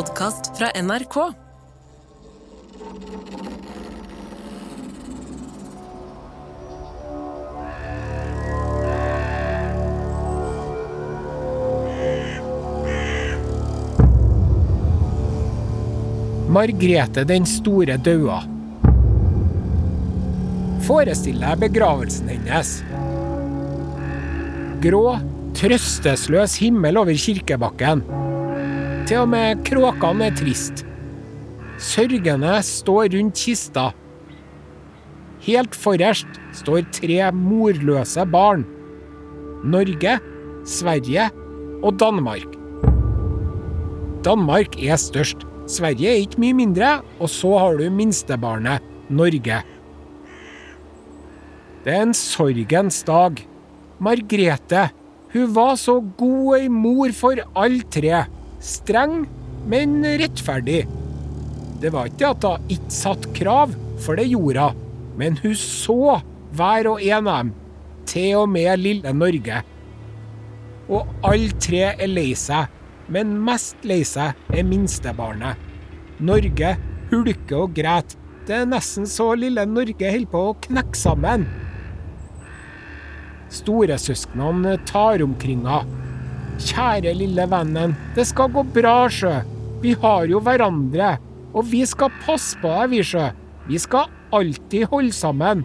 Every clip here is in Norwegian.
podkast fra NRK. Margrete den store daua. Forestill deg begravelsen hennes. Grå, trøstesløs himmel over kirkebakken. Til og med kråkene er trist. Sørgende står rundt kista. Helt forrest står tre morløse barn. Norge, Sverige og Danmark. Danmark er størst. Sverige er ikke mye mindre, og så har du minstebarnet, Norge. Det er en sorgens dag. Margrete, hun var så god ei mor for alle tre. Streng, men rettferdig. Det var ikke at hun ikke satte krav, for det gjorde hun. Men hun så hver og en av dem, til og med lille Norge. Og alle tre er lei seg, men mest lei seg er minstebarnet. Norge hulker og gråter. Det er nesten så lille Norge holder på å knekke sammen. Storesøsknene tar omkring henne. Kjære lille vennen, det skal gå bra, sjø. Vi har jo hverandre. Og vi skal passe på deg, vi, sjø. Vi skal alltid holde sammen.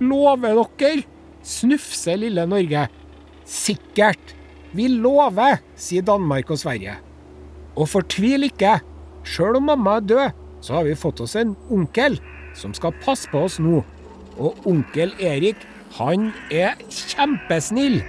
Lover dere? snufser lille Norge. Sikkert. Vi lover, sier Danmark og Sverige. Og fortvil ikke. Sjøl om mamma er død, så har vi fått oss en onkel som skal passe på oss nå. Og onkel Erik, han er kjempesnill.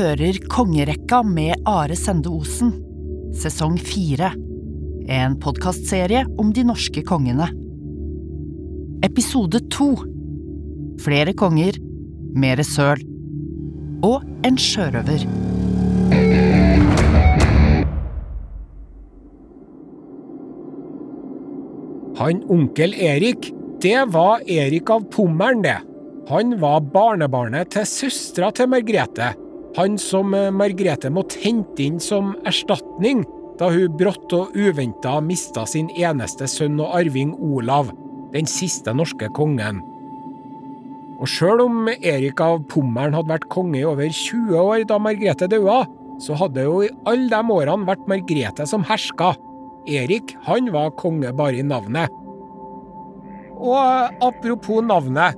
Hører Kongerekka med Are Sende Osen, sesong fire. En podkastserie om de norske kongene. Episode to. Flere konger, mere søl. Og en sjørøver. Han onkel Erik, det var Erik av Pommern, det. Han var barnebarnet til søstera til Margrete. Han som Margrethe måtte hente inn som erstatning da hun brått og uventa mista sin eneste sønn og arving Olav, den siste norske kongen. Og sjøl om Erik av Pommern hadde vært konge i over 20 år da Margrethe daua, så hadde jo i alle de årene vært Margrethe som herska. Erik, han var konge bare i navnet. Og apropos navnet.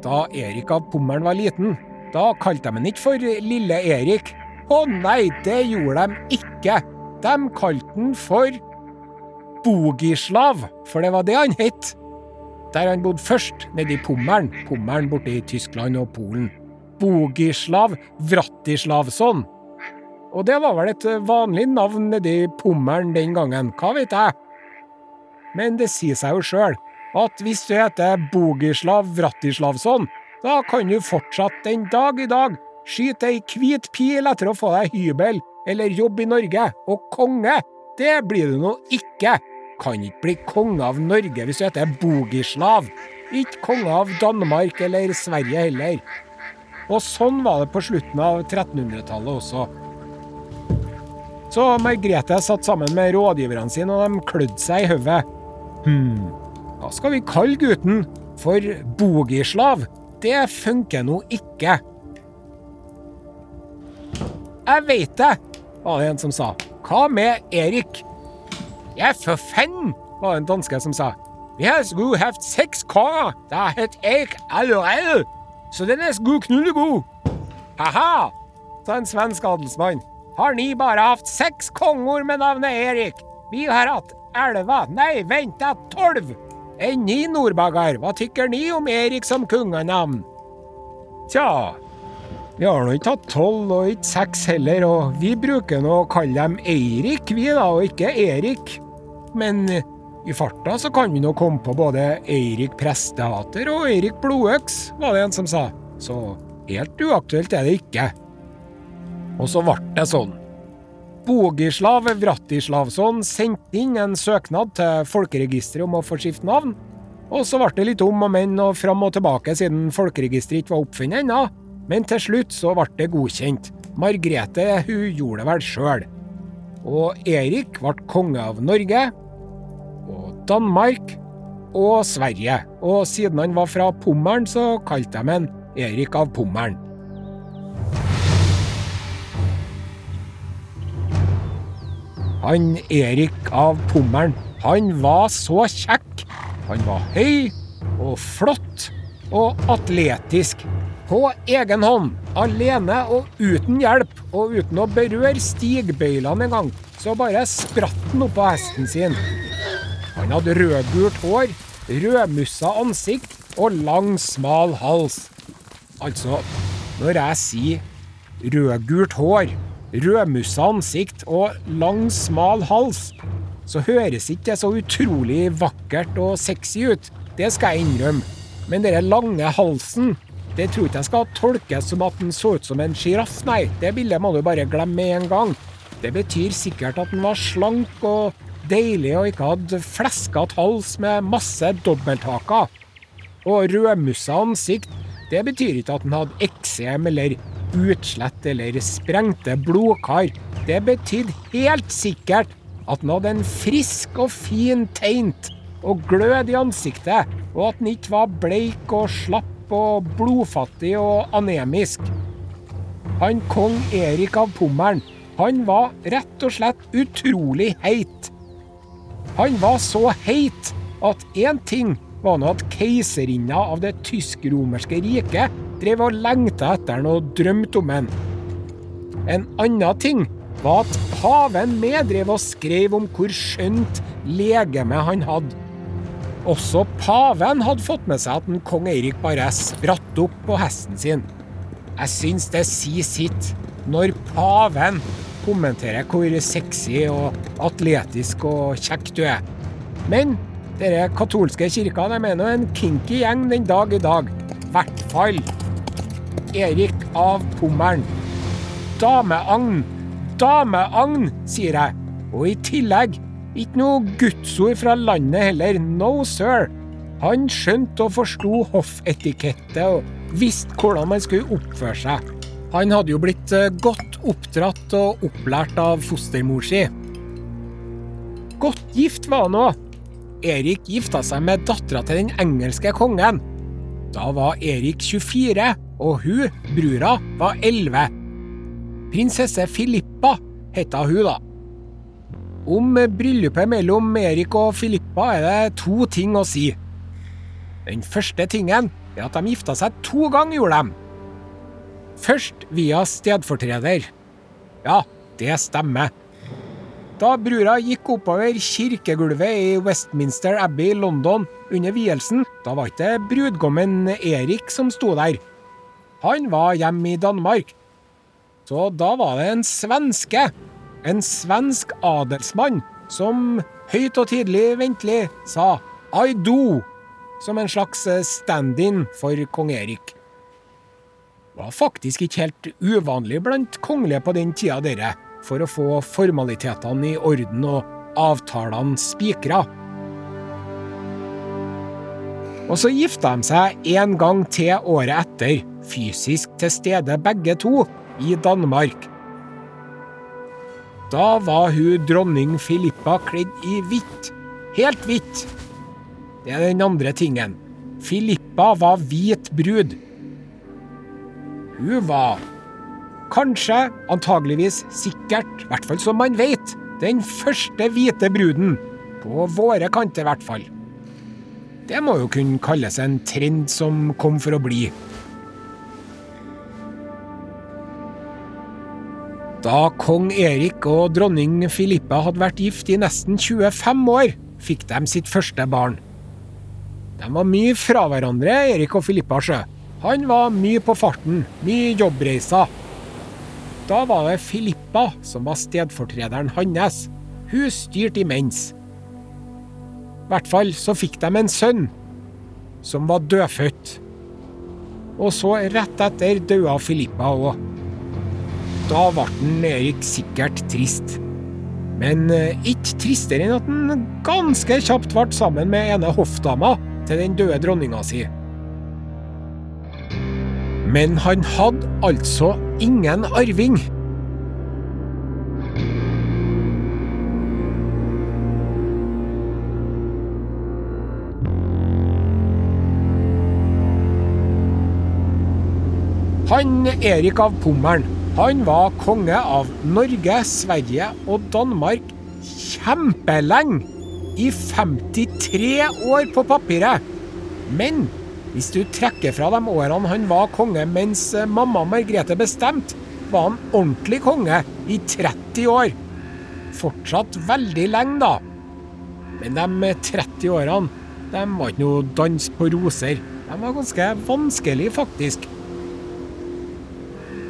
Da Erik av Pommern var liten, da kalte de han ikke for Lille Erik. Å nei, det gjorde de ikke. De kalte han for Bogislav, for det var det han het. Der han bodde først, nede i Pommern. Pommern borte i Tyskland og Polen. Bogislav Vratislavsson. Og det var vel et vanlig navn nedi Pommelen den gangen, hva vet jeg? Men det sier seg jo sjøl at hvis du heter Bogislav Vratislavsson, da kan du fortsatt den dag i dag skyte ei hvit pil etter å få deg hybel eller jobb i Norge, og konge, det blir du nå ikke. Kan ikke bli konge av Norge hvis du heter Bogislav. Ikke konge av Danmark eller Sverige heller. Og sånn var det på slutten av 1300-tallet også. Så Margrethe satt sammen med rådgiverne sine, og de klødde seg i hodet. Hm, hva skal vi kalle gutten? For Bogislav? Det funker nå ikke. Jeg veit det, var det en som sa. Hva med Erik? Ja, for fenn, var det en danske som sa. Vi har skulle hatt seks konger. Det har hett Erik allerede. Så den er skulle knullegod. Ha-ha, sa en svensk adelsmann. Har ni bare hatt seks konger med navnet Erik? Vi har hatt elleve, nei, vent da, tolv. Enn ni, Nordbagar, hva tykker ni om Erik som kongenavn? Tja, vi har nå ikke hatt tolv og ikke seks heller, og vi bruker nå å kalle dem Eirik, vi da, og ikke Erik. Men I farta så kan vi nå komme på både Eirik Prestehater og Eirik Blodøks, var det en som sa. Så helt uaktuelt er det ikke. Og så ble det sånn. Bogislav Vratislavsson sendte inn en søknad til Folkeregisteret om å få skifte navn, og så ble det litt om og men og fram og tilbake siden Folkeregisteret ikke var oppfunnet ennå, men til slutt så ble det godkjent. Margrethe hun gjorde det vel sjøl. Og Erik ble konge av Norge, og Danmark og Sverige. Og siden han var fra Pommern, så kalte de han Erik av Pommern. Han Erik av Pommern, han var så kjekk. Han var høy og flott og atletisk. På egen hånd, alene og uten hjelp, og uten å berøre stigbøylene engang, så bare spratt han opp av hesten sin. Han hadde rødgult hår, rødmussa ansikt og lang, smal hals. Altså, når jeg sier rødgult hår, rødmussa ansikt og lang, smal hals, så høres ikke det så utrolig vakkert og sexy ut. Det skal jeg innrømme. Men den lange halsen, det tror ikke jeg skal tolkes som at den så ut som en sjiraff, nei. Det bildet må du bare glemme med en gang. Det betyr sikkert at den var slank og deilig og ikke hadde fleskete hals med masse dobbelthaker. Og rødmussa ansikt, det betyr ikke at den hadde eksem eller utslett eller sprengte blodkar. Det betydde helt sikkert at han hadde en frisk og fin teint og glød i ansiktet, og at han ikke var bleik og slapp og blodfattig og anemisk. Han kong Erik av Pommern, han var rett og slett utrolig heit. Han var så heit at én ting var nå at keiserinna av det tysk-romerske riket drev og lengta etter den og drømte om den. En annen ting var at paven meddrev og skrev om hvor skjønt legeme han hadde. Også paven hadde fått med seg at en kong Eirik bare spratt opp på hesten sin. Jeg syns det sier sitt når paven kommenterer hvor sexy og atletisk og kjekk du er. Men dere katolske kirka de er nå en kinky gjeng den dag i dag. I Hvert fall Erik av Pommern. Dameagn. Dameagn, sier jeg. Og i tillegg, ikke noe gudsord fra landet heller. No sir. Han skjønte og forsto hoffetikette og visste hvordan man skulle oppføre seg. Han hadde jo blitt eh, godt oppdratt og opplært av fostermor si. Godt gift var han òg. Erik gifta seg med dattera til den engelske kongen. Da var Erik 24, og hun, brura, var 11. Prinsesse Filippa heta hun, da. Om bryllupet mellom Erik og Filippa er det to ting å si. Den første tingen er at de gifta seg to ganger, gjorde de. Først via stedfortreder. Ja, det stemmer. Da brura gikk oppover kirkegulvet i Westminster Abbey i London under vielsen, da var ikke brudgommen Erik som sto der. Han var hjemme i Danmark. Så da var det en svenske, en svensk adelsmann, som høyt og tidlig ventelig sa I do, som en slags stand-in for kong Erik. Det var faktisk ikke helt uvanlig blant kongelige på den tida, dere for å få formalitetene i orden og avtalene spikra. Og så gifta de seg en gang til året etter, fysisk til stede begge to, i Danmark. Da var hun dronning Filippa kledd i hvitt. Helt hvitt. Det er den andre tingen. Filippa var hvit brud. Hun var Kanskje, antageligvis, sikkert, i hvert fall som man vet, den første hvite bruden. På våre kanter, i hvert fall. Det må jo kunne kalles en trend som kom for å bli. Da kong Erik og dronning Filippa hadde vært gift i nesten 25 år, fikk de sitt første barn. De var mye fra hverandre, Erik og Filippa Sjø. Han var mye på farten, mye jobbreiser. Da var det Filippa som var stedfortrederen hans. Hun styrte imens. I hvert fall så fikk de en sønn, som var dødfødt. Og så, rett etter, daua Filippa òg. Da ble den Erik sikkert trist. Men eh, ikke tristere enn at han ganske kjapt ble sammen med ene hoffdama til den døde dronninga si. Men han hadde altså ingen arving. Han Erik av Pommern han var konge av Norge, Sverige og Danmark kjempelenge. I 53 år på papiret. Men hvis du trekker fra de årene han var konge mens mamma Margrethe bestemte, var han ordentlig konge i 30 år. Fortsatt veldig lenge, da. Men de 30 årene de var ikke noe dans på roser. De var ganske vanskelig, faktisk.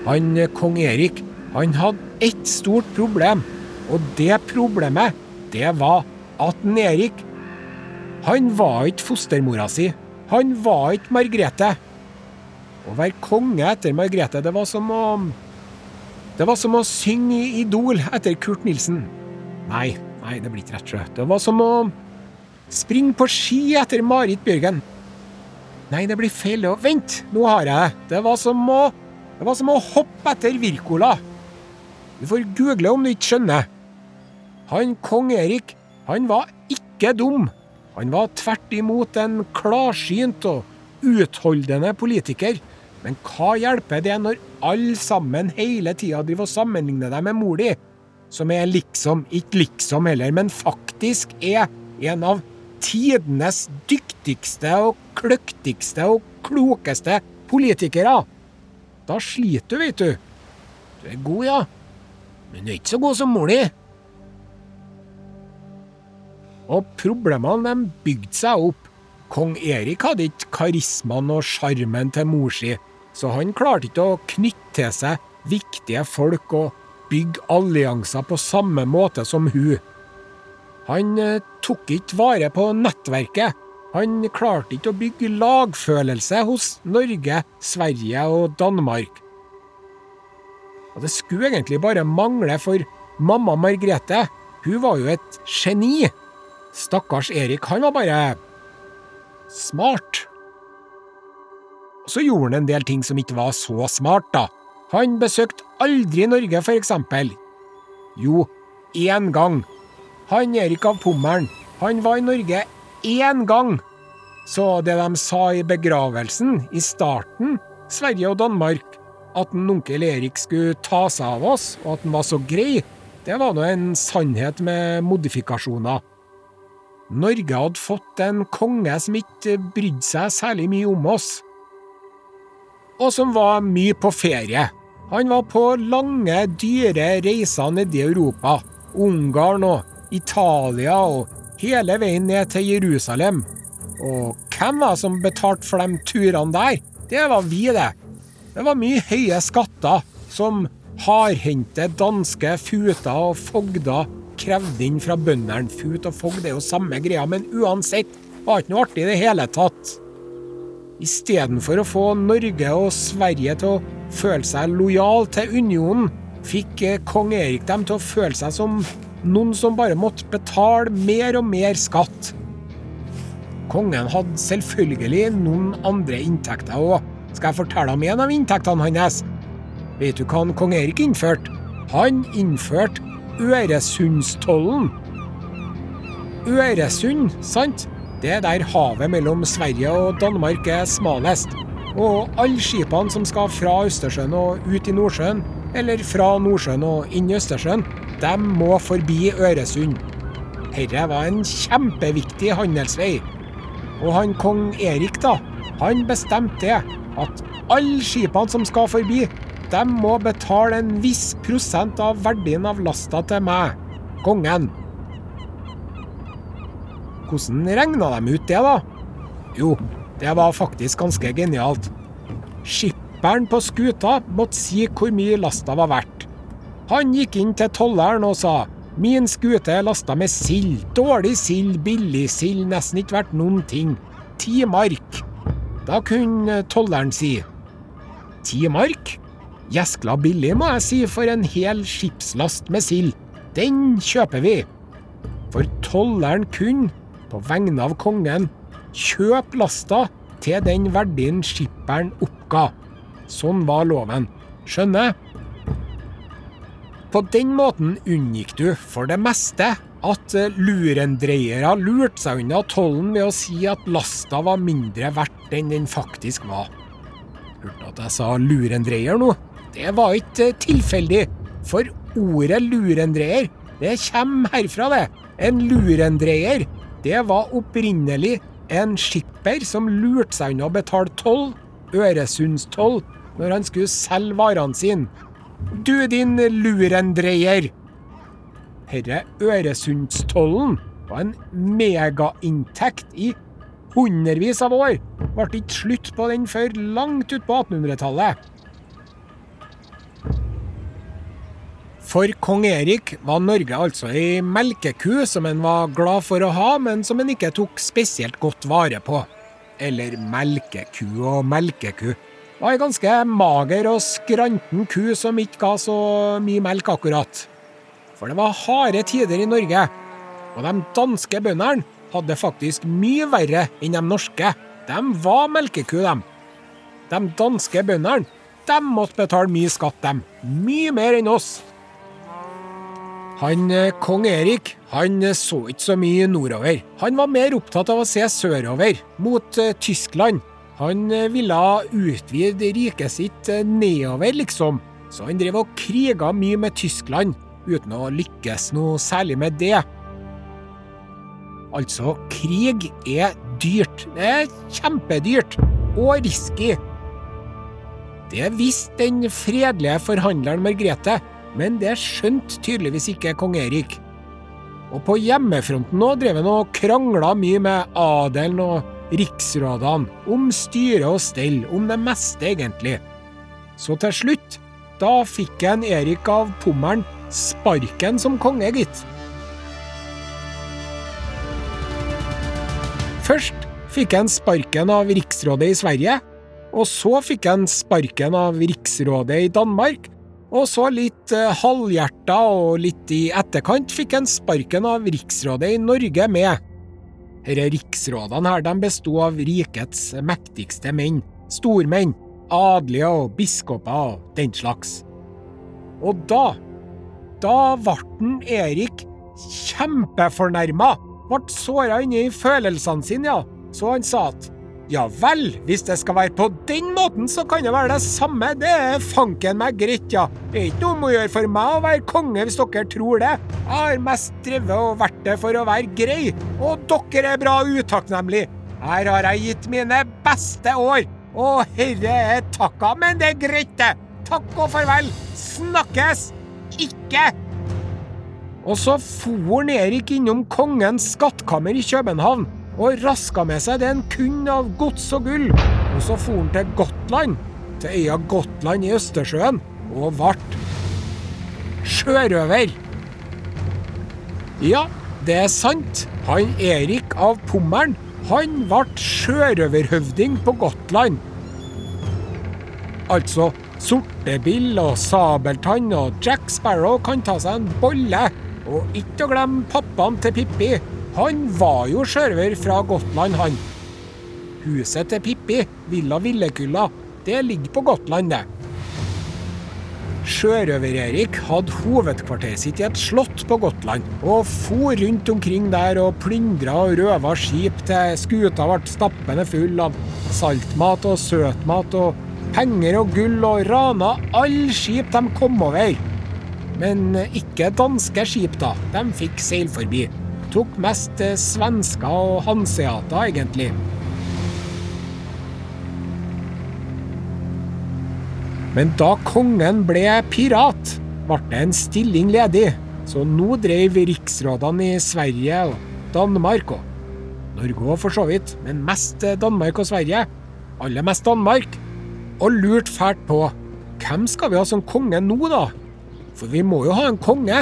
Han kong Erik han hadde ett stort problem, og det problemet, det var at Erik Han var ikke fostermora si. Han var ikke Margrethe. Å være konge etter Margrethe, det var som å Det var som å synge i Idol etter Kurt Nilsen. Nei, nei, det blir ikke rett, sjø. Det var som å springe på ski etter Marit Bjørgen. Nei, det blir feil. Vent, nå har jeg det. Det var som å det var som å hoppe etter Wirkola. Du får google om du ikke skjønner. Han kong Erik, han var ikke dum. Han var tvert imot en klarsynt og utholdende politiker. Men hva hjelper det når alle sammen hele tida driver og sammenligner deg med mor di, som er liksom, ikke liksom heller, men faktisk er en av tidenes dyktigste og kløktigste og klokeste politikere? Da sliter du, vet du. Du er god, ja, men du er ikke så god som mor di. Og problemene de bygde seg opp. Kong Erik hadde ikke karismaen og sjarmen til mor si, så han klarte ikke å knytte til seg viktige folk og bygge allianser på samme måte som hun. Han eh, tok ikke vare på nettverket. Han klarte ikke å bygge lagfølelse hos Norge, Sverige og Danmark. Og det skulle egentlig bare mangle, for mamma Margrethe, hun var jo et geni. Stakkars Erik, han var bare smart. Og så gjorde han en del ting som ikke var så smart, da. Han besøkte aldri Norge, for eksempel. Jo, én gang. Han Erik av Pommern, han var i Norge én gang. Så det de sa i begravelsen, i starten, Sverige og Danmark, at en onkel Erik skulle ta seg av oss, og at han var så grei, det var nå en sannhet med modifikasjoner. Norge hadde fått en konge som ikke brydde seg særlig mye om oss, og som var mye på ferie. Han var på lange, dyre reiser nedi Europa, Ungarn og Italia og hele veien ned til Jerusalem. Og hvem var det som betalte for de turene der? Det var vi, det. Det var mye høye skatter som hardhendte danske futer og fogder krevde inn fra bøndene. Fut og fogd er jo samme greia, men uansett var ikke noe artig i det hele tatt. Istedenfor å få Norge og Sverige til å føle seg lojal til unionen, fikk eh, kong Erik dem til å føle seg som noen som bare måtte betale mer og mer skatt. Kongen hadde selvfølgelig noen andre inntekter òg. Skal jeg fortelle om en av inntektene hans? Vet du hva han kong Erik innførte? Han innførte Øresundstollen. Øresund, sant? Det er der havet mellom Sverige og Danmark er smalest. Og alle skipene som skal fra Østersjøen og ut i Nordsjøen, eller fra Nordsjøen og inn i Østersjøen, de må forbi Øresund. Dette var en kjempeviktig handelsvei. Og han kong Erik, da, han bestemte det, at alle skipene som skal forbi, de må betale en viss prosent av verdien av lasta til meg, kongen. Hvordan regna de ut det, da? Jo, det var faktisk ganske genialt. Skipperen på skuta måtte si hvor mye lasta var verdt. Han gikk inn til tolleren og sa Min skute er lasta med sild. Dårlig sild, billig sild, nesten ikke verdt noen ting. Ti mark. Da kunne tolleren si Ti mark? Gjeskla billig, må jeg si, for en hel skipslast med sild. Den kjøper vi. For tolleren kunne, på vegne av kongen, kjøpe lasta til den verdien skipperen oppga. Sånn var loven. Skjønner? På den måten unngikk du for det meste at lurendreiere lurte seg unna tollen ved å si at lasta var mindre verdt enn den faktisk var. Hørte at jeg sa lurendreier nå? Det var ikke tilfeldig, for ordet lurendreier, det kommer herfra, det. En lurendreier, det var opprinnelig en skipper som lurte seg unna å betale toll, Øresundstoll, når han skulle selge varene sine. Du din lurendreier! Herre Øresundstollen var en megainntekt i hundrevis av år. Ble ikke slutt på den før langt utpå 1800-tallet. For kong Erik var Norge altså ei melkeku som en var glad for å ha, men som en ikke tok spesielt godt vare på. Eller melkeku og melkeku. Var ei ganske mager og skranten ku som ikke ga så mye melk, akkurat. For det var harde tider i Norge, og de danske bøndene hadde faktisk mye verre enn de norske. De var melkeku, dem. De danske bøndene de måtte betale mye skatt, dem. Mye mer enn oss. Han eh, kong Erik han eh, så ikke så mye nordover. Han var mer opptatt av å se sørover, mot uh, Tyskland. Han uh, ville utvide riket sitt uh, nedover, liksom. Så han drev og kriga mye med Tyskland, uten å lykkes noe særlig med det. Altså, krig er dyrt. Det er kjempedyrt. Og risky. Det visste den fredelige forhandleren Margrethe men det skjønte tydeligvis ikke kong Erik. Og på hjemmefronten nå drev han og krangla mye med adelen og riksrådene, om styre og stell, om det meste, egentlig. Så til slutt, da fikk en Erik av Pommern sparken som konge, gitt. Først fikk han sparken av riksrådet i Sverige, og så fikk han sparken av riksrådet i Danmark, og så litt uh, halvhjerta og litt i etterkant fikk han sparken av riksrådet i Norge med. Disse riksrådene her de besto av rikets mektigste menn, stormenn, adelige og biskoper og den slags. Og da, da ble Erik kjempefornærma, ble såra inni følelsene sine, ja, så han sa at ja vel, hvis det skal være på den måten, så kan det være det samme. Det er fanken meg greit, ja. Det er ikke noe om å gjøre for meg å være konge, hvis dere tror det. Jeg har mest drevet og vært det for å være grei, og dere er bra utakknemlige. Her har jeg gitt mine beste år, og herre er takka, men det er greit, det. Takk og farvel. Snakkes! Ikke! Og så for Erik innom kongens skattkammer i København og raska med seg det han kunne av gods og gull. Og så for han til Gotland, til øya Gotland i Østersjøen, og ble sjørøver. Ja, det er sant. Han Erik av Pommern, han ble sjørøverhøvding på Gotland. Altså, Sortebill og Sabeltann og Jack Sparrow kan ta seg en bolle. Og ikke å glemme pappaen til Pippi, han var jo sjørøver fra Gotland, han. Huset til Pippi, Villa Villekulla, det ligger på Gotland, det. Sjørøver-Erik hadde hovedkvarteret sitt i et slott på Gotland, og for rundt omkring der og plyndra og røva skip til skuta ble stappende full av saltmat og søtmat og penger og gull, og rana alle skip de kom over. Men ikke danske skip, da. De fikk seil forbi tok mest svensker og hanseater, egentlig. Men da kongen ble pirat, ble det en stilling ledig, så nå drev riksrådene i Sverige og Danmark og Norge òg, for så vidt, men mest Danmark og Sverige. Aller mest Danmark. Og lurte fælt på hvem skal vi ha som konge nå, da? For vi må jo ha en konge.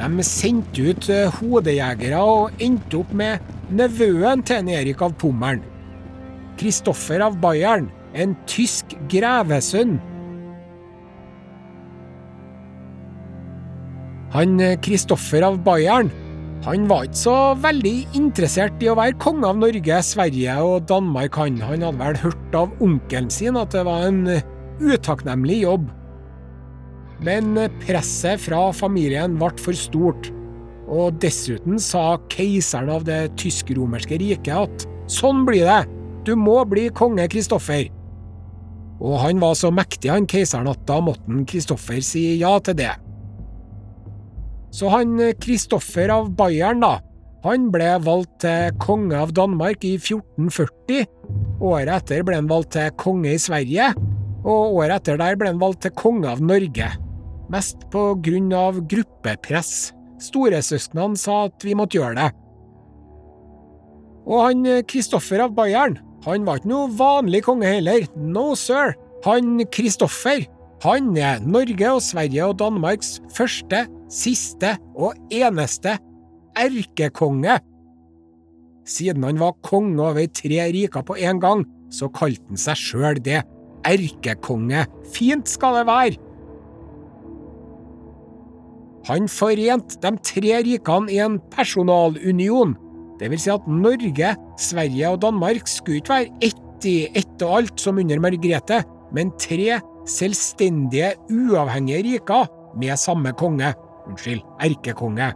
De sendte ut eh, hodejegere og endte opp med nevøen til Erik av Pommern. Kristoffer av Bayern, en tysk grevesønn. Han Kristoffer av Bayern han var ikke så veldig interessert i å være konge av Norge, Sverige og Danmark, han. Han hadde vel hørt av onkelen sin at det var en utakknemlig jobb. Men presset fra familien ble for stort, og dessuten sa keiseren av det tysk-romerske riket at sånn blir det, du må bli konge, Kristoffer. Og han var så mektig, han keiseren, at da måtte Kristoffer si ja til det. Så han Kristoffer av Bayern, da, han ble valgt til konge av Danmark i 1440. Året etter ble han valgt til konge i Sverige, og året etter der ble han valgt til konge av Norge. Mest på grunn av gruppepress. Storesøsknene sa at vi måtte gjøre det. Og han Kristoffer av Bayern, han var ikke noe vanlig konge heller. No, sir. Han Kristoffer, han er Norge og Sverige og Danmarks første siste og eneste erkekonge. Siden han var konge over tre riker på én gang, så kalte han seg sjøl det. Erkekonge. Fint skal det være. Han forente de tre rikene i en personalunion. Det vil si at Norge, Sverige og Danmark skulle ikke være ett i ett og alt som under Margrethe, men tre selvstendige, uavhengige riker med samme konge unnskyld, erkekonge.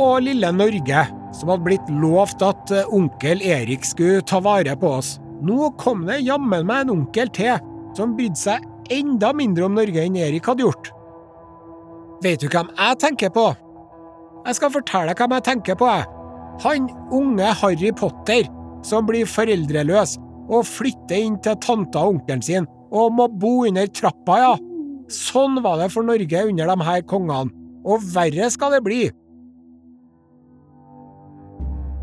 Og lille Norge, som hadde blitt lovt at eh, onkel Erik skulle ta vare på oss. Nå kom det jammen meg en onkel til, som brydde seg enda mindre om Norge enn Erik hadde gjort. Vet du hvem jeg tenker på? Jeg skal fortelle deg hvem jeg tenker på, jeg. Han unge Harry Potter som blir foreldreløs og flytter inn til tanta og onkelen sin og må bo under trappa, ja. Sånn var det for Norge under de her kongene, og verre skal det bli.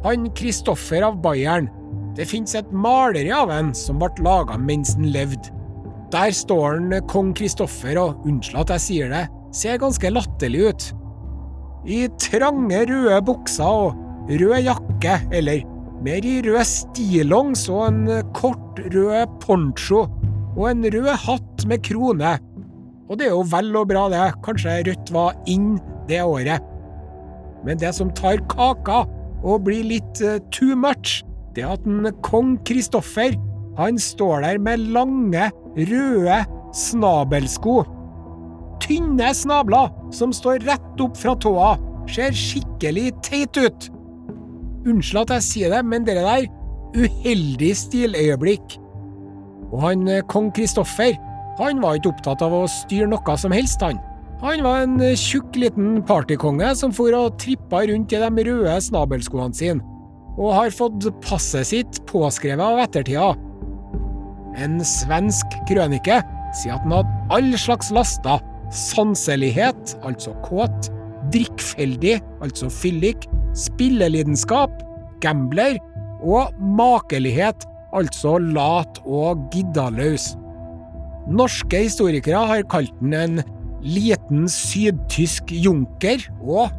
Han Kristoffer av Bayern, det finnes et maleri av en som ble laga mens han levde. Der står han kong Kristoffer, og unnskyld at jeg sier det, ser ganske latterlig ut. I trange, røde bukser og rød jakke, eller mer i rød stillongs og en kort, rød poncho og en rød hatt med krone. Og det er jo vel og bra, det. Kanskje Rødt var inn det året. Men det som tar kaka og blir litt uh, too much, det er at en kong Kristoffer han står der med lange, røde snabelsko. Tynne snabler som står rett opp fra tåa. Ser skikkelig teit ut. Unnskyld at jeg sier det, men det der uheldig stiløyeblikk. Og han eh, kong Kristoffer han var ikke opptatt av å styre noe som helst, han. Han var en tjukk liten partykonge som for og trippa rundt i de røde snabelskoene sine, og har fått passet sitt påskrevet av ettertida. En svensk krønike sier at han hadde all slags laster. Sanselighet, altså kåt, drikkfeldig, altså fyllik, spillelidenskap, gambler, og makelighet, altså lat og giddaløs. Norske historikere har kalt den en liten sydtysk junker, og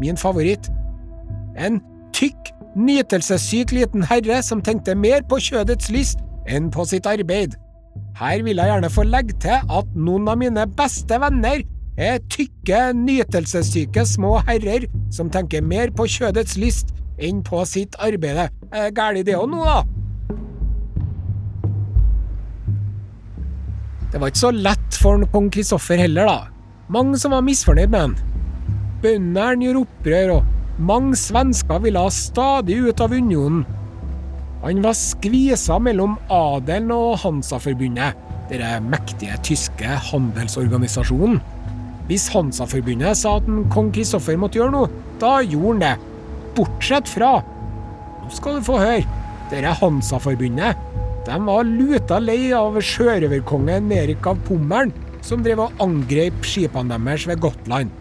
min favoritt en tykk, nytelsessyk liten herre som tenkte mer på kjødets lyst enn på sitt arbeid. Her vil jeg gjerne få legge til at noen av mine beste venner er tykke, nytelsessyke små herrer som tenker mer på kjødets lyst enn på sitt arbeid. Det galt det òg nå, da? Det var ikke så lett for kong Kristoffer heller, da. Mange som var misfornøyd med han. Bøndene gjorde opprør, og mange svensker ville stadig ut av unionen. Han var skvisa mellom adelen og Hansa-forbundet, den mektige tyske handelsorganisasjonen. Hvis Hansa-forbundet sa at kong Kristoffer måtte gjøre noe, da gjorde han det. Bortsett fra Nå skal du få høre. Dette Hansaforbundet de var luta lei av sjørøverkongen Erik av Pommern, som drev og angrep skipene deres ved Gotland.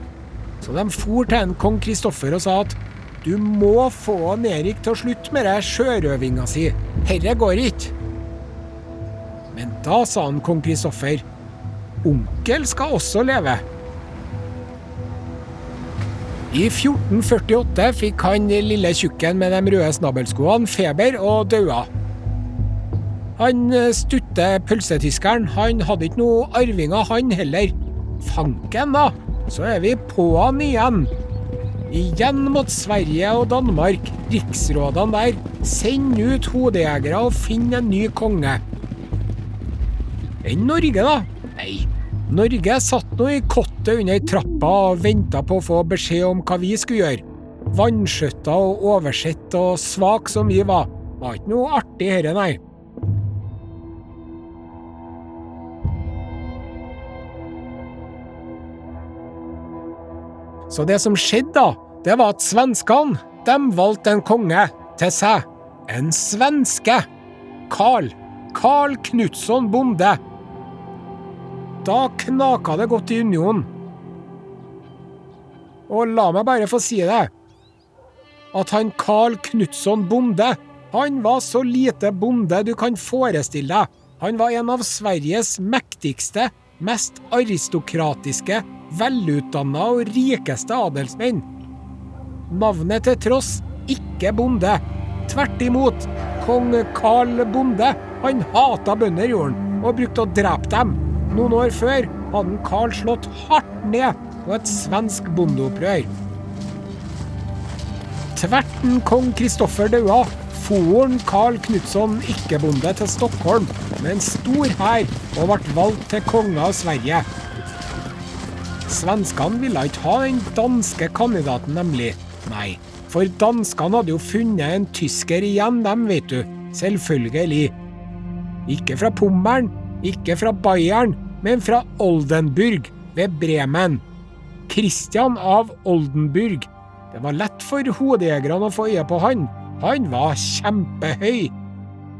Så de for til en kong Kristoffer og sa at du må få Erik til å slutte med det sjørøvinga si. Herre går ikke. Men da sa han kong Kristoffer, onkel skal også leve. I 1448 fikk han lille tjukken med de røde snabelskoene feber og daua. Han stutte pølsetyskeren. Han hadde ikke noe arvinger, han heller. Fanken, da! Så er vi på'n igjen. Igjen mot Sverige og Danmark. Riksrådene der. Send ut hodejegere og finn en ny konge. Enn Norge, da? Nei, Norge satt nå i kottet under trappa og venta på å få beskjed om hva vi skulle gjøre. Vanskjøtta og oversett og svak som vi var. Var ikke noe artig herre, nei. Så det som skjedde, da, det var at svenskene de valgte en konge til seg. En svenske. Carl. Carl Knutson Bonde. Da knaka det godt i unionen. Og la meg bare få si det, at han Carl Knutson Bonde, han var så lite bonde du kan forestille deg. Han var en av Sveriges mektigste, mest aristokratiske, velutdanna og rikeste adelsmenn. Navnet til tross ikke bonde. Tvert imot. Kong Karl Bonde han hata bønder, gjorde han, og brukte å drepe dem. Noen år før hadde Karl slått hardt ned på et svensk bondeopprør. Tverten kong Kristoffer daua, foren Karl Knutson ikke-bonde til Stockholm med en stor hær og ble valgt til konge av Sverige. Svenskene ville ikke ha den danske kandidaten, nemlig. Nei, for danskene hadde jo funnet en tysker igjen, dem, vet du. Selvfølgelig. Ikke fra Pommern, ikke fra Bayern, men fra Oldenburg ved Bremen. Christian av Oldenburg. Det var lett for hodejegerne å få øye på han. Han var kjempehøy.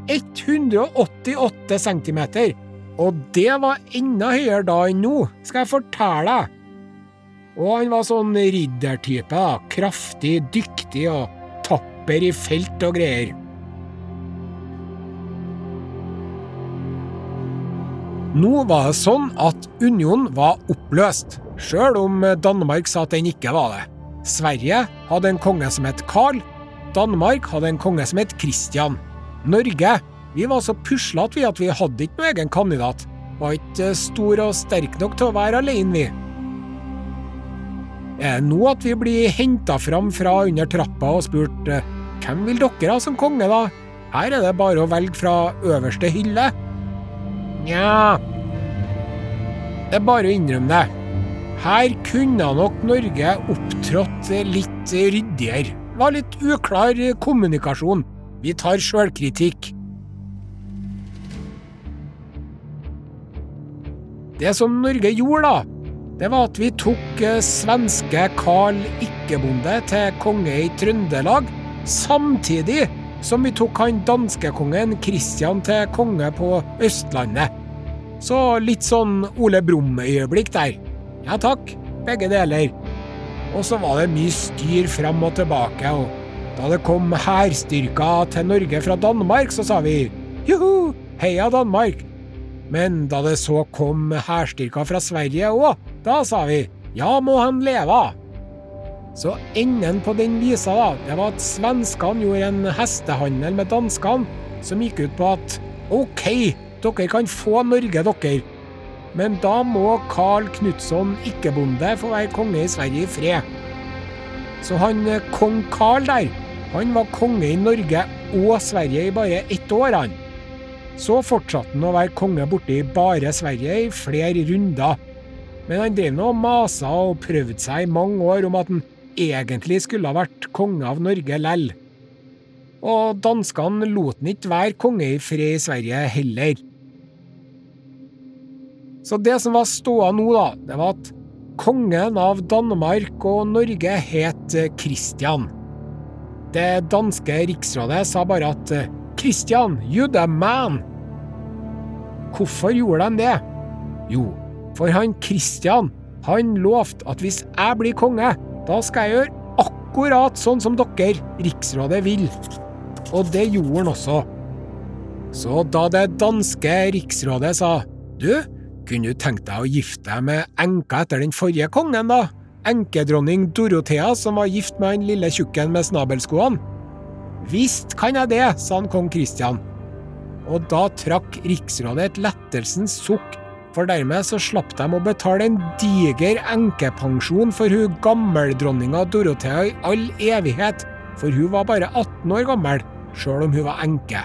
188 cm. Og det var enda høyere da enn nå, skal jeg fortelle deg. Og han var sånn riddertype. da, Kraftig, dyktig og tapper i felt og greier. Nå var det sånn at unionen var oppløst, sjøl om Danmark sa at den ikke var det. Sverige hadde en konge som het Carl. Danmark hadde en konge som het Christian. Norge vi var så puslete at vi hadde ikke noen egen kandidat. Var ikke stor og sterk nok til å være alene, vi. Er det nå at vi blir henta fram fra under trappa og spurt hvem vil dere ha som konge, da? Her er det bare å velge fra øverste hylle. Nja Det er bare å innrømme det. Her kunne nok Norge opptrådt litt ryddigere. Var litt uklar kommunikasjon. Vi tar sjølkritikk. Det som Norge gjorde, da, det var at vi tok svenske Karl Ikke-bonde til konge i Trøndelag, samtidig som vi tok han danskekongen Kristian til konge på Østlandet. Så litt sånn Ole Brumm-øyeblikk der. Ja takk, begge deler. Og så var det mye styr fram og tilbake, og da det kom hærstyrker til Norge fra Danmark, så sa vi joho, heia Danmark. Men da det så kom hærstyrker fra Sverige òg, da sa vi ja, må han leve. Så enden på den visa da, det var at svenskene gjorde en hestehandel med danskene, som gikk ut på at OK, dere kan få Norge, dere. Men da må Karl Knutson, ikke-bonde få være konge i Sverige i fred. Så han kong Karl der, han var konge i Norge og Sverige i bare ett år, han. Så fortsatte han å være konge borti bare Sverige i flere runder. Men han drev nå og masa og prøvde seg i mange år om at han egentlig skulle ha vært konge av Norge lell. Og danskene lot han ikke være konge i fred i Sverige heller. Så det som var ståa nå, da, det var at kongen av Danmark og Norge het Christian. Det danske riksrådet sa bare at Christian, you the man. Hvorfor gjorde de det? Jo, for han Christian, han lovte at hvis jeg blir konge, da skal jeg gjøre akkurat sånn som dere, riksrådet, vil. Og det gjorde han også. Så da det danske riksrådet sa du, kunne du tenkt deg å gifte deg med enka etter den forrige kongen, da? enkedronning Dorothea som var gift med han lille tjukken med snabelskoene? Visst kan jeg det, sa han kong Kristian. Og da trakk riksrådet et lettelsens sukk, for dermed så slapp de å betale en diger enkepensjon for hun gammeldronninga Dorothea i all evighet, for hun var bare 18 år gammel, sjøl om hun var enke.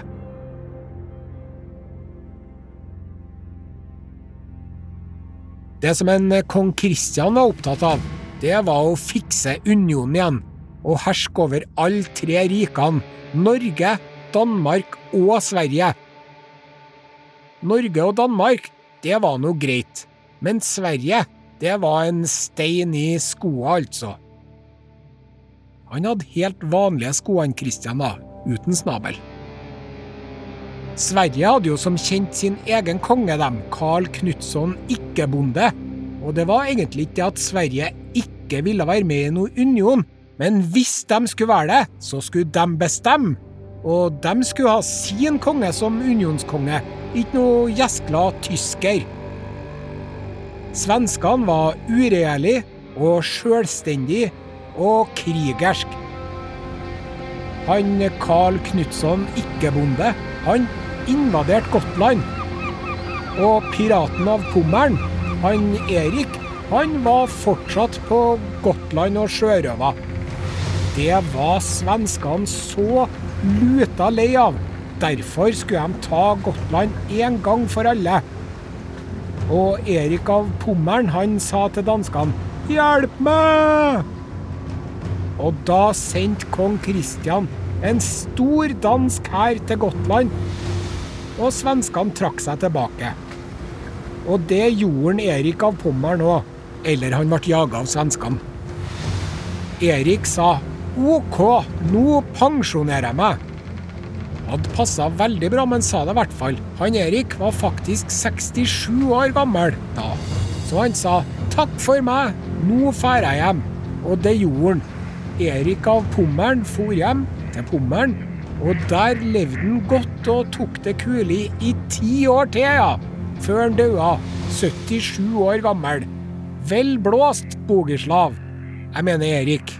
Det som en kong Kristian var opptatt av, det var å fikse unionen igjen, og herske over alle tre rikene, Norge, Danmark og Sverige. Norge og Danmark, det var nå greit, men Sverige, det var en stein i skoa, altså. Han hadde helt vanlige sko, han Kristian, da, uten snabel. Sverige hadde jo som kjent sin egen konge, dem, Carl Knutson Ikke-bonde. Og det var egentlig ikke det at Sverige ikke ville være med i noen union, men hvis de skulle være det, så skulle de bestemme. Og de skulle ha sin konge som unionskonge, ikke noe gjeskla tysker. Svenskene var uregjerlige og sjølstendige og krigersk. Han Carl Knutson, Ikke-bonde, han invaderte Gotland. Og piraten av Pommern, han Erik, han var fortsatt på Gotland og sjørøva. Det var svenskene så luta lei av. Derfor skulle de ta Gotland en gang for alle. Og Erik av Pommern, han sa til danskene 'Hjelp meg!' Og da sendte kong Kristian en stor dansk hær til Gotland, og svenskene trakk seg tilbake. Og det gjorde Erik av Pommern òg, eller han ble jaga av svenskene. Erik sa OK, nå pensjonerer jeg meg. Hadde passa veldig bra, men sa det i hvert fall. Han Erik var faktisk 67 år gammel da, så han sa takk for meg, nå drar jeg hjem. Og det gjorde han. Erik av Pommern for hjem til Pommern, og der levde han godt og tok det kulig i ti år til, ja. Før han døde, 77 år gammel. Vel blåst, Bogislav. Jeg mener Erik.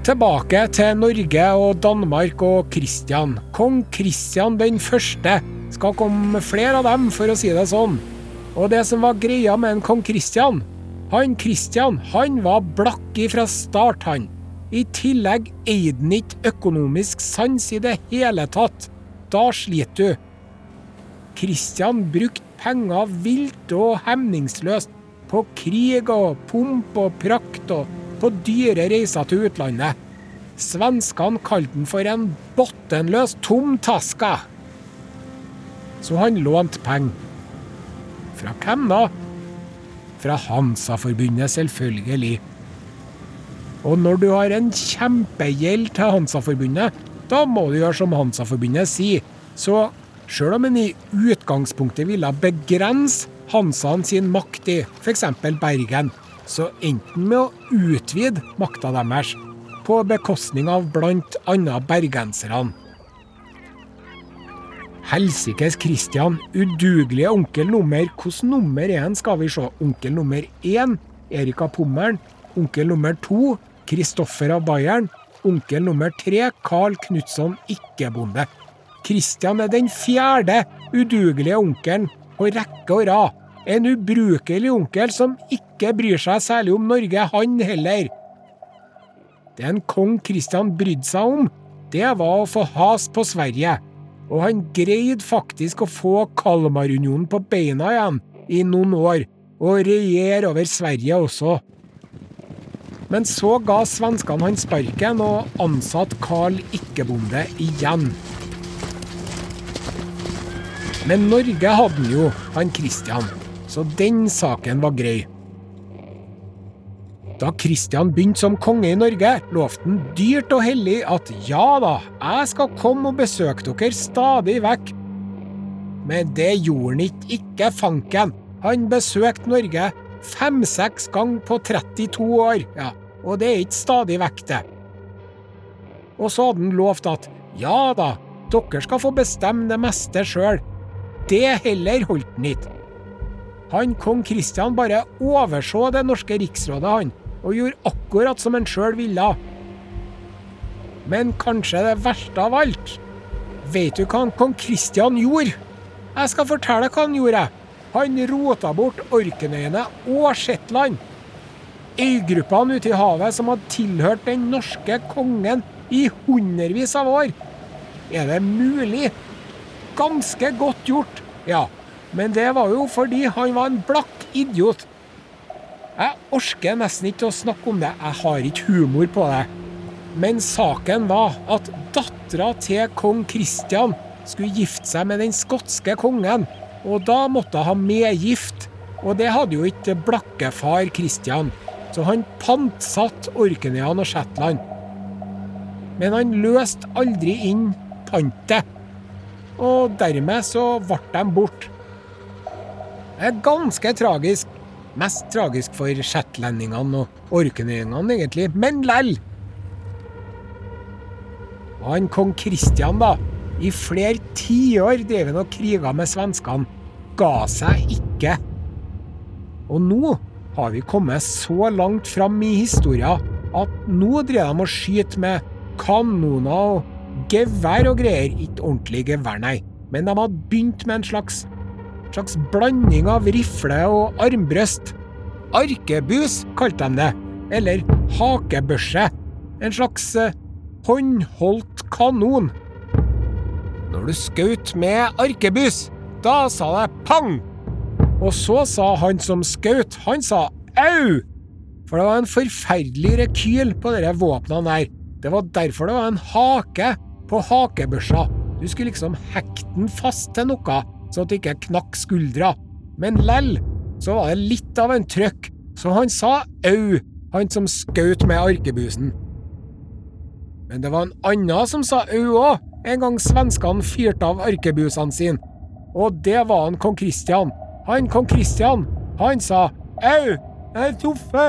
Tilbake til Norge og Danmark og Kristian. Kong Kristian den første. Skal komme flere av dem, for å si det sånn. Og det som var greia med en kong Kristian Han Kristian, han var blakk ifra start, han. I tillegg eide han ikke økonomisk sans i det hele tatt. Da sliter du. Kristian brukte penger vilt og hemningsløst på krig og pomp og prakt og på dyre reiser til utlandet. Svenskene kalte den for en bottenløs tomtaska. Så han lånte penger. Fra hvem da? Fra Hansa-forbundet, selvfølgelig. Og når du har en kjempegjeld til Hansa-forbundet, da må du gjøre som Hansa-forbundet sier. Så sjøl om en i utgangspunktet ville begrense Hansaen sin makt i f.eks. Bergen, så enten med å utvide makta deres, på bekostning av bl.a. bergenserne. Helsikes Kristian, udugelige onkel nummer Hvilket nummer er han, skal vi se? Onkel nummer én, Erika Pommern. Onkel nummer to, Kristoffer av Bayern. Onkel nummer tre, Carl Knutson Ikke-bonde. Kristian er den fjerde udugelige onkelen på rekke og rad. En ubrukelig onkel som ikke bryr seg særlig om Norge, han heller. Det en kong Kristian brydde seg om, det var å få has på Sverige. Og han greide faktisk å få Kalmarunionen på beina igjen i noen år, og regjere over Sverige også. Men så ga svenskene han sparken og ansatte Karl Ikke-bonde igjen. Men Norge hadde han jo, han Kristian, så den saken var grei. Da Kristian begynte som konge i Norge, lovte han dyrt og hellig at ja da, jeg skal komme og besøke dere stadig vekk. Men det gjorde han ikke, ikke fanken. Han besøkte Norge fem-seks ganger på 32 år, ja, og det er ikke stadig vekk, det. Og så hadde han lovt at ja da, dere skal få bestemme det meste sjøl. det heller holdt han ikke. Han kong Kristian bare overså det norske riksrådet, han, og gjorde akkurat som han sjøl ville. Men kanskje det verste av alt Vet du hva han kong Kristian gjorde? Jeg skal fortelle hva han gjorde. Han rota bort Orknøyene og Shetland. Øygruppene ute i havet som hadde tilhørt den norske kongen i hundrevis av år. Er det mulig? Ganske godt gjort, ja. Men det var jo fordi han var en blakk idiot. Jeg orker nesten ikke å snakke om det, jeg har ikke humor på det. Men saken var at dattera til kong Kristian skulle gifte seg med den skotske kongen, og da måtte hun medgift. Og det hadde jo ikke blakkefar Kristian, så han pantsatte Orkneyene og Shetland. Men han løste aldri inn pantet, og dermed så ble de borte. Er ganske tragisk. Mest tragisk for shetlendingene og orknøyingene, egentlig, men lell. Han kong Kristian, da, i flere tiår drev han og kriga med svenskene, ga seg ikke. Og nå har vi kommet så langt fram i historien at nå driver de og skyter med kanoner og gevær og greier. Ikke ordentlig gevær, nei, men de hadde begynt med en slags, slags blanding av rifle og armbrøst. Arkebus kalte de det, eller hakebørse. En slags eh, håndholdt kanon. Når du skjøt med arkebus, da sa det pang! Og så sa han som skjøt, han sa au! For det var en forferdelig rekyl på de våpnene der. Det var derfor det var en hake på hakebørsa. Du skulle liksom hekte den fast til noe, så at det ikke knakk skuldra. Men lell, så var det litt av en trøkk, så han sa au, han som skjøt med arkebusen. Men det var en annen som sa au òg, en gang svenskene fyrte av arkebusene sine. Og det var han kong Kristian. Han kong Kristian, han sa au, jeg er toffe,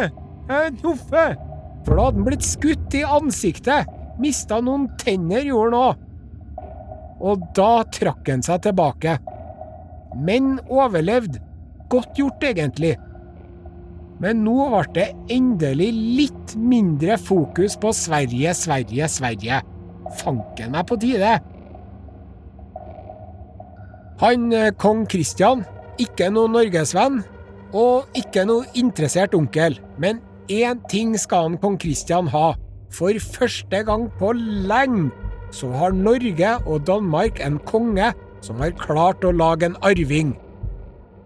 jeg er toffe. For da hadde han blitt skutt i ansiktet, mista noen tenner gjorde han òg. Og da trakk han seg tilbake. Men overlevde. Godt gjort, egentlig. Men nå ble det endelig litt mindre fokus på Sverige, Sverige, Sverige. Fanken meg på tide. Han eh, kong Kristian, ikke noe norgesvenn, og ikke noe interessert onkel, men én ting skal han kong Kristian ha. For første gang på lenge så har Norge og Danmark en konge som har klart å lage en arving.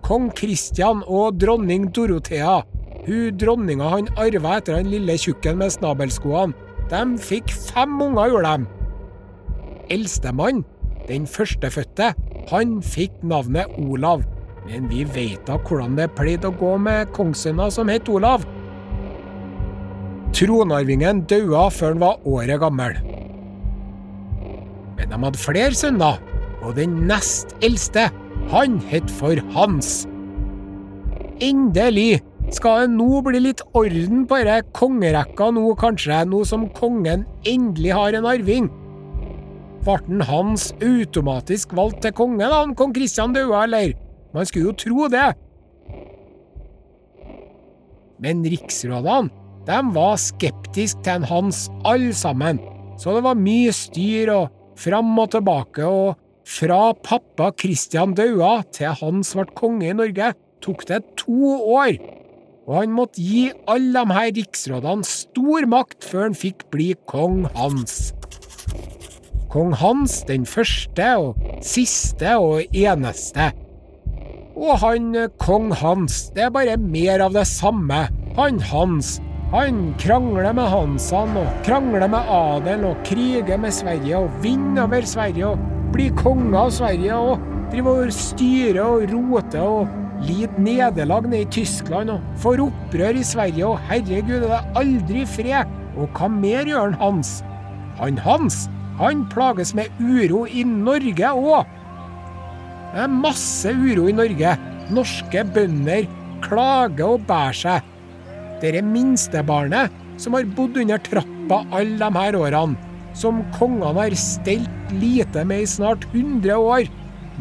Kong Kristian og dronning Dorothea, hun dronninga han arva etter han lille tjukken med snabelskoene, de fikk fem unger, gjorde de. Eldstemann, den førstefødte, han fikk navnet Olav. Men vi veit da hvordan det pleide å gå med kongssønner som het Olav. Tronarvingen daua før han var året gammel. Men de hadde flere sønner, og den nest eldste, han het for Hans. Endelig skal det nå bli litt orden på denne kongerekka nå, kanskje, nå som kongen endelig har en arving. Ble Hans automatisk valgt til konge da han kong Kristian døde, eller? Man skulle jo tro det. Men riksrådene, de var skeptiske til en Hans, alle sammen. Så det var mye styr og fram og tilbake, og fra pappa Kristian daua til han ble konge i Norge, tok det to år. Og han måtte gi alle de her riksrådene stor makt før han fikk bli kong Hans. Kong Hans den første og siste og eneste. Og han kong Hans, det er bare mer av det samme. Han Hans. Han krangler med Hansan og krangler med adel og kriger med Sverige og vinner over Sverige og blir konge av Sverige og driver og styre og rote og lide nederlag nede i Tyskland og får opprør i Sverige, og herregud, er det aldri fred. Og hva mer gjør han Hans? Han Hans, han plages med uro i Norge òg. Det er masse uro i Norge. Norske bønder klager og bærer seg. Dette minstebarnet som har bodd under trappa alle de her årene, som kongene har stelt lite med i snart 100 år,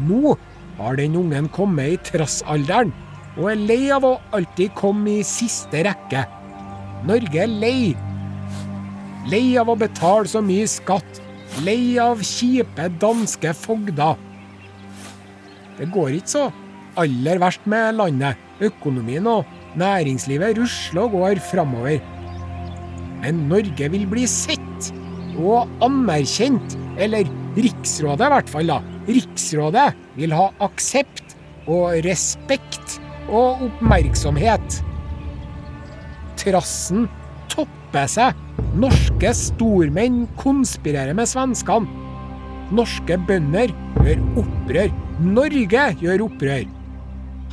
nå har den ungen kommet i trassalderen og er lei av å alltid komme i siste rekke. Norge er lei. Lei av å betale så mye skatt. Lei av kjipe danske fogder. Det går ikke så aller verst med landet. Økonomien og næringslivet rusler og går framover. Men Norge vil bli sett og anerkjent. Eller Riksrådet, i hvert fall. da. Riksrådet vil ha aksept og respekt og oppmerksomhet. Trassen topper seg. Norske stormenn konspirerer med svenskene. Norske bønder gjør opprør. Norge gjør opprør.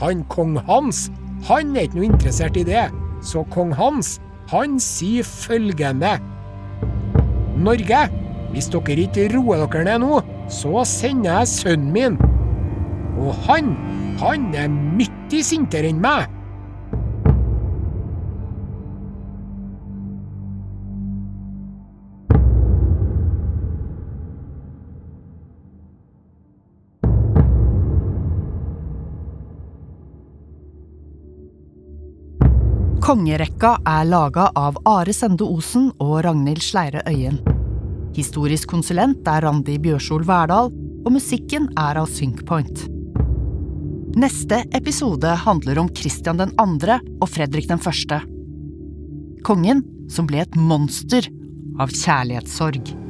Han kong Hans, han er ikke noe interessert i det. Så kong Hans, han sier følgende Norge, hvis dere ikke roer dere ned nå, så sender jeg sønnen min. Og han, han er mye sintere enn meg. Kongerekka er laga av Are Sende Osen og Ragnhild Sleire Øyen. Historisk konsulent er Randi Bjørsol Verdal, og musikken er av Syncpoint. Neste episode handler om Kristian 2. og Fredrik 1. Kongen som ble et monster av kjærlighetssorg.